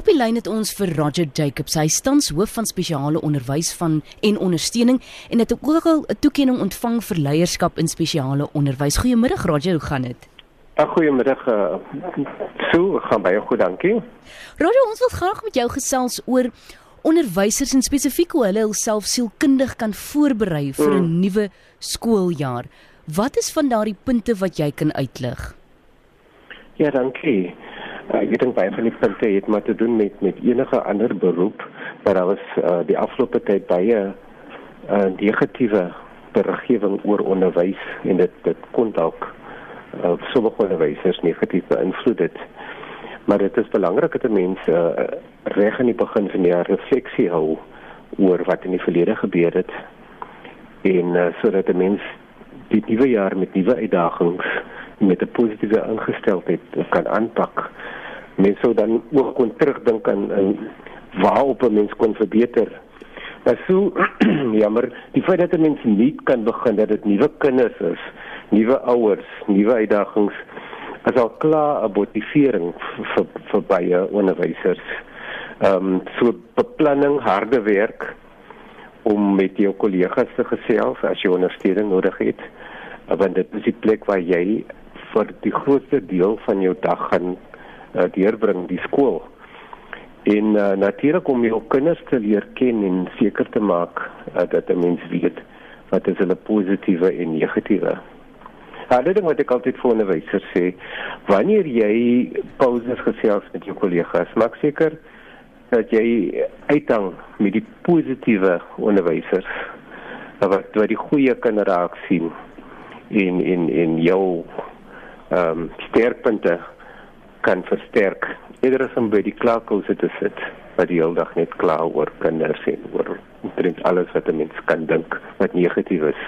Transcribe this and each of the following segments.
Op die lyn het ons vir Roger Jacobs. Hy stans hoof van spesiale onderwys van en ondersteuning en het ook al 'n toekenning ontvang vir leierskap in spesiale onderwys. Goeiemiddag Roger, hoe gaan dit? Goeiemiddag. Uh, so, gaan baie goed, dankie. Roger, ons wil graag met jou gesels oor onderwysers en spesifiek hoe hulle hulself sielkundig kan voorberei vir 'n mm. nuwe skooljaar. Wat is van daardie punte wat jy kan uitlig? Ja, dankie. Uh, ek dink baie van die punte het maar te doen met met enige ander beroep, maar daar was uh, die afgelope tyd baie uh, negatiewe beriggewing oor onderwys en dit dit kon dalk uh, sommige onderwysers negatief beïnvloed het. Maar dit is belangrik dat mense uh, reg in die begin van die jaar refleksie hou oor wat in die verlede gebeur het en uh, sodat die mens die nuwe jaar met nuwe uitdagings met 'n positiewe ingesteldheid kan aanpak mens sou dan ook kon terugdink aan aan waarop 'n mens kon verbeter. Maar so jammer, die feit dat 'n mens nie kan begin dat dit nuwe kinders is, nuwe ouers, nuwe uitdagings as al klaar 'n motivering vir vir baie onderwysers. Ehm um, so beplanning, harde werk om met jou kollegas te gesels as jy ondersteuning nodig het. Want dit is die plek waar jy vir die grootste deel van jou dag gaan uh, deurbring die skool. En uh, natuurlik om jou kinders te leer ken en seker te maak uh, dat 'n mens weet wat is hulle positiewe en negatiewe. Hulle ding wat ek altyd vir onderwysers sê, wanneer jy pauses gesels met jou kollegas, maak seker dat jy uithang met die positiewe onderwysers wat wat die goeie kinderaak sien in in in jou ehm um, sterkpunte kan versterk. Eerder as om by die klakels te sit wat die hele dag net kla oor kinders en oor omtrent alles wat 'n mens kan dink wat negatief is.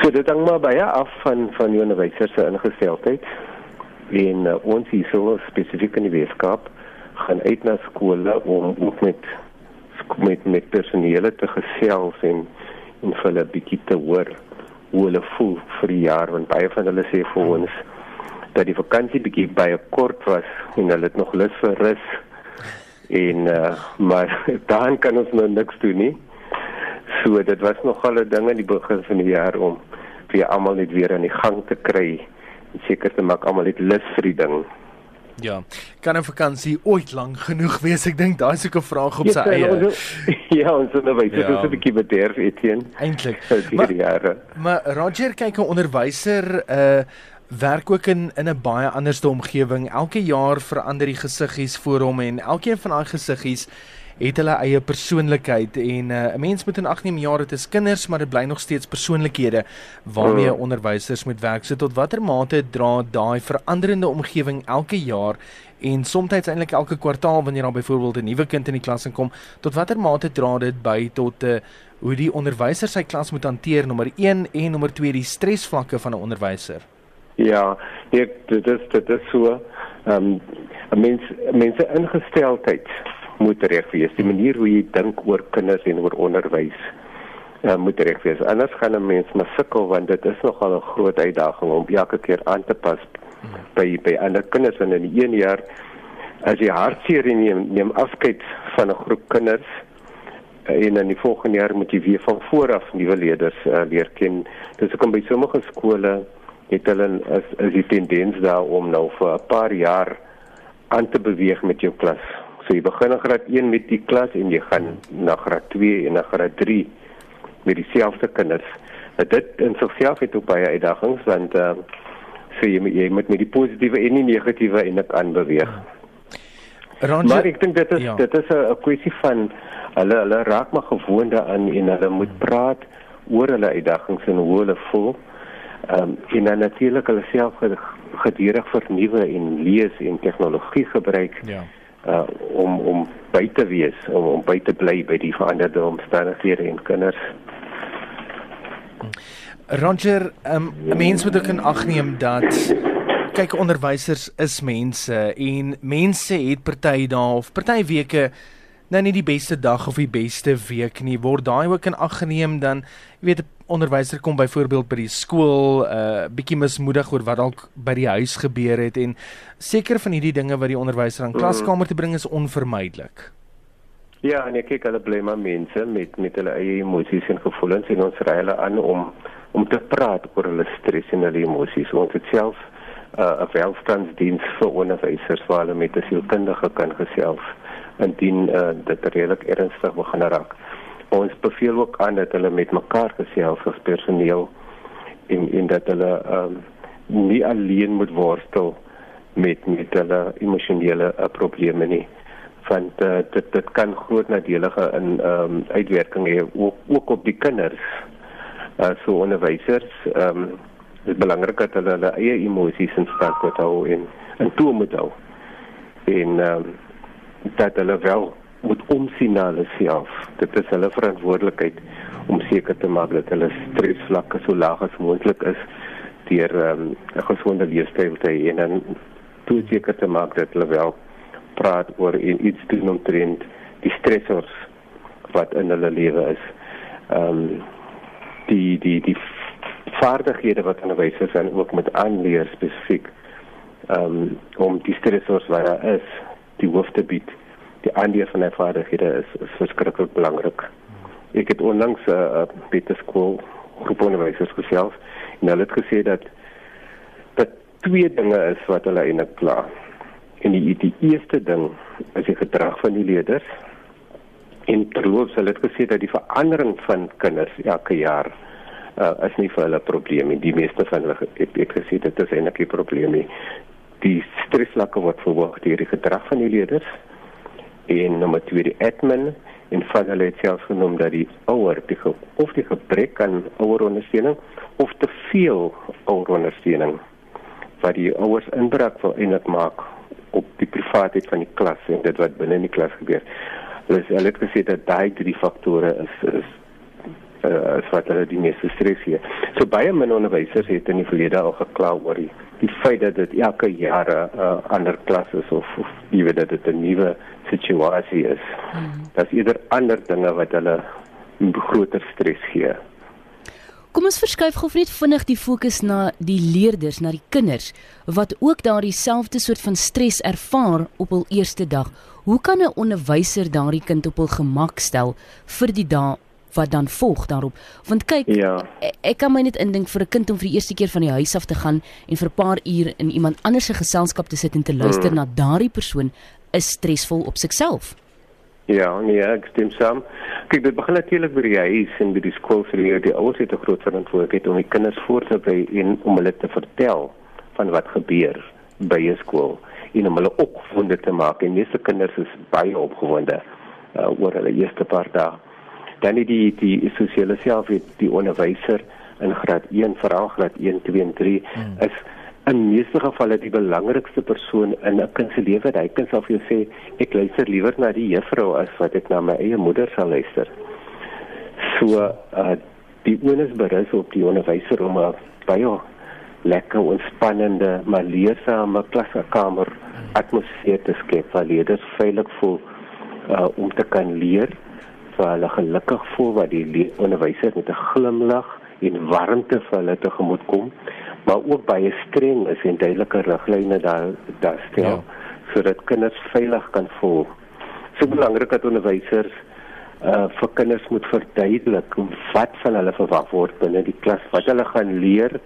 So dit hang maar baie af van van die onderwysers se ingesteldheid. En uh, ons hier so spesifiek in die Weskaap gaan uit na skole om ook met met met personele te gesels en en vir hulle bietjie te hoor hoe hulle voel vir die jaar want baie van hulle sê vir ons hmm dat die vakansie bietjie baie kort was en hulle het nog lus vir rus. En uh, maar dan kan ons nou niks doen nie. So dit was nogal 'n ding aan die begin van die jaar om vir almal net weer aan die gang te kry en seker te maak almal het lus vir die ding. Ja, kan 'n vakansie ooit lank genoeg wees? Ek dink daai is ook 'n vraag op sy ja, eie. Ons, ja, ons het nou baie ja. so 'n bietjie bederf Etienne. Eintlik. Maar, maar Roger kyk 'n onderwyser uh werk ook in in 'n baie anderste omgewing. Elke jaar verander die gesiggies voor hom en elkeen van daai gesiggies het hulle eie persoonlikheid en uh, 'n uh, mens moet in ag neem jare dit is kinders maar dit bly nog steeds persoonlikhede waarmee mm. onderwysers moet werk. So tot watter mate dra daai veranderende omgewing elke jaar en soms eintlik elke kwartaal wanneer daar byvoorbeeld 'n nuwe kind in die klas inkom, tot watter mate dra dit by tot 'n uh, hoe die onderwyser sy klas moet hanteer nommer 1 en nommer 2 die stresvlakke van 'n onderwyser. Ja, nee, dit is dit is so. Ehm um, mense mense ingesteldheid moet reg wees. Die manier hoe jy dink oor kinders en oor onderwys uh, moet reg wees. Anders gaan 'n mens maar sukkel want dit is nogal 'n groot uitdaging om elke keer aan te pas by by ander kinders en in een jaar as jy hartseer neem neem afskeid van 'n groep kinders en in die volgende jaar moet jy weer van voor af nuwe leerders uh, leer ken. Dis ook om by sommige skole het hulle is, is die tendens daar om nou vir 'n paar jaar aan te beweeg met jou klas. So jy begin in graad 1 met die klas en jy gaan na graad 2 en na graad 3 met dieselfde kinders. Maar dit in sigself het ook baie uitdagings want uh, so jy, jy moet met die positiewe en die negatiewe en ek aanbeweeg. Rondje, maar ek dink dit is ja. dit is 'n kwessie van hulle hulle raak maar gewoond daaraan en hulle moet praat oor hulle uitdagings en hoe hulle voel. Ehm um, en dan natuurlik hulle self gedurig vernuwe en lees en tegnologie gebruik. Ja. Uh om om by te wees, om om by te bly by die veranderde omstandighede en kinders. Roger, ehm um, mense moet ook in ag neem dat kyk onderwysers is mense en mense het party dae of party weke nou nie die beste dag of die beste week nie. Word daai ook in ag geneem dan jy weet 'n onderwyser kom byvoorbeeld by die skool 'n uh, bietjie mismoedig oor wat dalk by die huis gebeur het en seker van hierdie dinge wat die onderwyser aan klaskamer te bring is onvermydelik. Ja, en ek kyk hulle bly maar mense met met hulle eie emosies en gevoelens en ons ry hulle aan om om te praat oor hulle stres en hulle emosies. Ons het self uh, 'n welstandsdiens vir onderwysers waar hulle met 'n sielkundige kan gesels indien uh, dit redelik ernstig begin raak. Ons beveel ook aan dat hulle met mekaar gesels as personeel en en dat hulle um, nie alleen moet worstel met met hulle emosionele uh, probleme nie want uh, dit dit kan groot nadelige in ehm um, uitwerking hê ook, ook op die kinders. Uh so onderwysers ehm um, dit is belangrik dat hulle hulle eie emosies in stand moet hou en in toe moet hou. En ehm um, dat hulle wel moet omsien na hulle self. Dit is hulle verantwoordelikheid om seker te maak dat hulle stresvlakke so laag as moontlik is deur ehm, 'n um, gesonde leefstyl te hê en toe seker te maak dat hulle wel praat oor en iets doen omtrent die stressors wat in hulle lewe is. Ehm um, die die die vaardighede wat onderwysers dan ook met aanleer spesifiek ehm um, om die stressors wat daar is, die hoof te bied. Die aanleer van die vaardighede is, is verskriklik belangrik. Ek het onlangs 'n uh, Peter skool groep onderwysers gesels en hulle het gesê dat dat twee dinge is wat hulle eintlik kla. En die die eerste ding is die gedrag van die leerders. En terloops hulle het gesê dat die verandering van kinders elke jaar uh, is nie vir hulle 'n probleem nie. Die meeste van hulle het, het gesê dit is eintlik 'n probleem nie. Die stresslakke wat verwag deur die gedrag van die leerders en nommer 2 die admin en van hulle het selfs genoem dat die ouer die of die gebrek aan ouerondersteuning of te veel ouerondersteuning wat die ouers inbreuk vir eintlik maak op die privaatheid van die klas en dit wat binne in die klas gebeur. Hulle het gesê dat daai drie faktore is is uh, is wat hulle die meeste stres gee. So baie min onderwysers het in die verlede al gekla oor die die feit dat dit elke jaar 'n uh, ander klas is of of jy weet dat dit 'n nuwe situasie is. Hmm. Dat is eerder ander dinge wat hulle groter stres gee. Kom ons verskuif gou net vinnig die fokus na die leerders, na die kinders wat ook daardie selfde soort van stres ervaar op hul eerste dag. Hoe kan 'n onderwyser daardie kind op hul gemak stel vir die dae wat dan volg daarop? Want kyk, ja. ek, ek kan my net indink vir 'n kind om vir die eerste keer van die huis af te gaan en vir 'n paar uur in iemand anders se geselskap te sit en te luister hmm. na daardie persoon is stresvol op sigself. Ja, nee, ek stem saam. Kyk, dit begin natuurlik by die huis en by die skool vir die, die ouers het 'n groot verantwoordelikheid om die kinders voor te berei en om hulle te vertel van wat gebeur by 'n skool en om hulle opgewonde te maak. En meeste kinders is baie opgewonde uh, oor hulle eerste paar dae. Dan die die, die sosiale self, die onderwyser in graad 1, veral graad 1, 2 en 3 hmm. is in meeste gevalle die belangrikste persoon in 'n kind se lewe. Hy kan self vir jou sê ek luister liewer na die juffrou as wat ek na my eie moeder sal luister. So uh die onus berus op die onderwyser om 'n baie lekker ontspannende maar leersame klaskamer atmosfeer te skep waar leerders veilig voel uh om te kan leer, waar hulle gelukkig voel wat die onderwyser met 'n glimlag en warmte vir hulle tegemoet kom maar ook baie streng is en duidelike riglyne daar daar stel ja. sodat kinders veilig kan voel. So belangrik dat onderwysers uh vir kinders moet verduidelik wat van hulle verwag word binne die klas, wat hulle gaan leer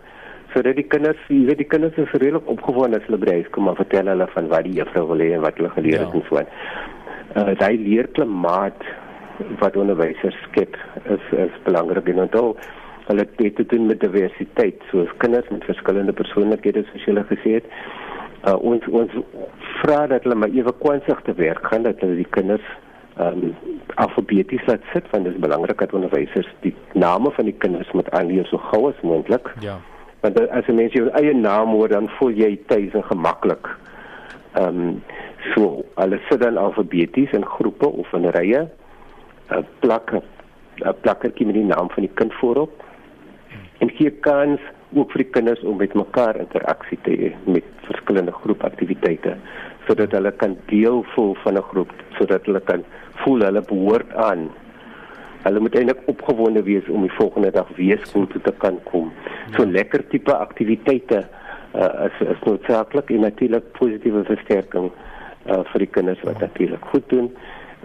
sodat die kinders, jy weet die kinders is redelik opgewonde as hulle by huis kom en vertel hulle van wat die juffrou wil hê en wat hulle geleer het ja. en so aan. Uh daai leerklimaat wat onderwysers skep is is belangrik. En onthou hulle het dit te doen met diversiteit soos kinders met verskillende persoonlikhede soos gele gesê het. Uh, ons ons vra dat hulle maar ewe kwansig te werk gaan dat hulle die kinders um, alfabeties laat sit want dit is belangrik dat onderwysers die name van die kinders moet aanleer so gou as moontlik. Ja. Want as 'n mens jou eie naam hoor dan voel jy tuis en gemaklik. Ehm um, so hulle sit dan alfabeties in groepe of in rye 'n plak 'n plakkertjie met die naam van die kind voorop en gee kans ook vir die kinders om met mekaar interaksie te hê met verskillende groepaktiwiteite sodat hulle kan deel voel van 'n groep sodat hulle kan voel hulle behoort aan. Hulle moet eintlik opgewonde wees om die volgende dag weer skool toe te kan kom. So lekker tipe aktiwiteite uh, is is noodsaaklik en natuurlik positiewe versterking uh, vir die kinders wat natuurlik goed doen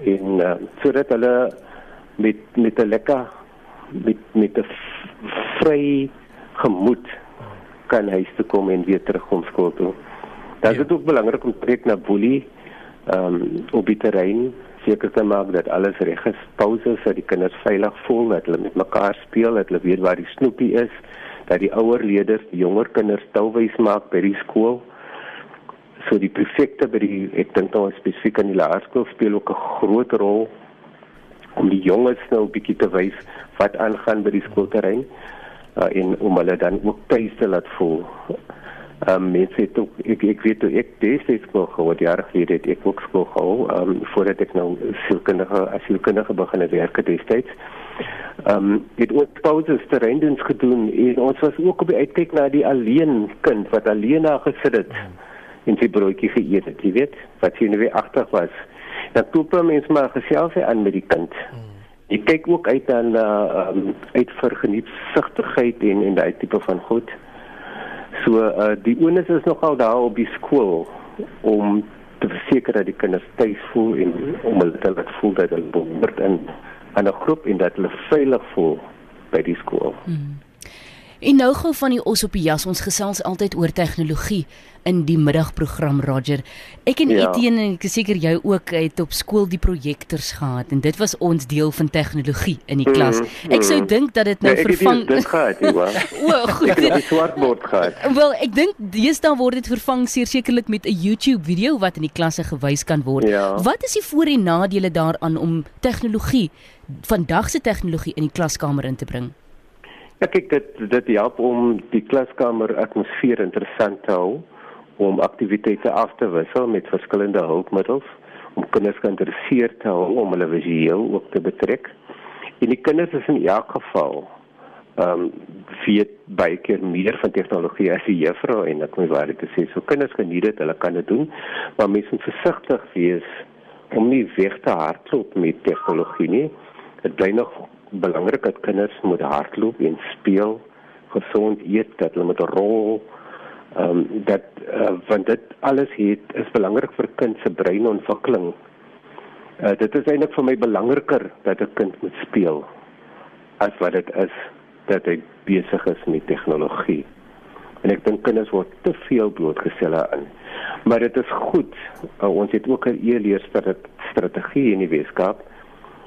en uh, sodat hulle met met 'n lekker met met 'n vry gemoed kan huis toe kom en weer terugkom skool toe. Dit is ja. ook belangrik om trek na boelie ehm um, op die terrein seker te maak dat alles reg is. Pauses dat die kinders veilig voel, dat hulle met mekaar speel, dat hulle weet waar die snoepie is, dat die ouer leerders die jonger kinders touwys maak by die skool. So die prefekte by die ek dink nou spesifiek aan die laerskool speel ook 'n groot rol om die jonges nou 'n bietjie te wys wat aangaan by die skoolterrein uh, en om hulle dan ook tuis te laat voel. Ehm um, mense het ook ek ek weet ek destyds skool gehou, die jaar gelede het ek ook gehou, ehm um, voordat ek nou sielkundige asielkundige begin werk het destyds. Ehm um, het ook pauses te rendens gedoen en ons was ook op die uitkyk na die alleen kind wat alleen daar gesit het en sy broodjie geëet het, jy weet, wat sy nou weer agter was dan koop mens maar gesels aan met die kind. Jy kyk ook uit dan uh um, uit vir genietsigtigheid en en daai tipe van goed. So uh die onus is nogal daar op die skool om te verseker dat die kinders tuis voel en om hulle te laat voel dat hulle behoort in 'n groep en dat hulle veilig voel by die skool. Hmm. En nou gou van die os op die jas, ons gesels altyd oor tegnologie in die middagprogram Roger. Ek en ja. Etienne en ek is seker jy ook het op skool die projektors gehad en dit was ons deel van tegnologie in die klas. Mm, ek sou mm. dink dat dit nou nee, vervang dit gehad, ja. o, goed. Ek het die swartbord gehad. Wel, ek dink deesdae word dit vervang sekerlik met 'n YouTube video wat in die klasse gewys kan word. Ja. Wat is die voor en nadele daaraan om tegnologie vandag se tegnologie in die klaskamer in te bring? Ja, kyk dit dit help om die klaskamer atmosfeer interessant te hou, om aktiwiteite af te wissel met verskillende hulpmiddels, om kinders geïnteresseerd te hou om hulle visueel ook te betrek. En die kinders is in elk geval ehm um, weet baie keer meer van tegnologie as die juffrou en ek moet waar dit sê, so kinders geniet dit, hulle kan dit doen, maar mens moet versigtig wees om nie weg te hardloop met tegnologie nie. Dit bly nog belangrik dat kinders moet hardloop en speel, gesond eet, dat hulle moet rol. Ehm um, dat uh, want dit alles het is belangrik vir kind se breinontwikkeling. Uh, dit is eintlik vir my belangriker dat 'n kind moet speel as wat dit is dat hy besig is met tegnologie. En ek dink kinders word te veel blootgestel aan. Maar dit is goed. Uh, ons het ook 'n e-leerstrategie in die Weskaap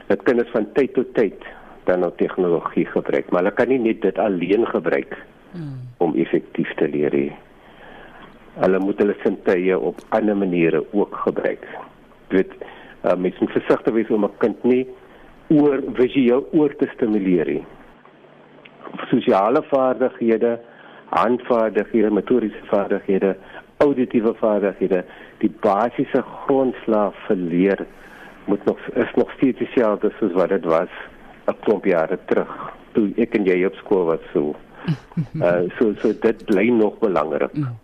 dat kinders van tyd tot tyd dan nou gebruik, maar hulle kan nie net dit alleen gebruik hmm. om effektief te leer nie. Hulle moet hulle sintuie op ander maniere ook gebruik. Dit uh, mens moet versigtig wees om 'n kind nie oor visueel oor te stimuleer nie. Sosiale vaardighede, handvaardighede, motoriese vaardighede, auditiewe vaardighede, die basiese grondslag vir leer moet nog is nog steeds dieselfde soos wat dit was 'n klomp jare terug toe ek en jy op skool was so. Uh so so dit bly nog belangrik. Mm.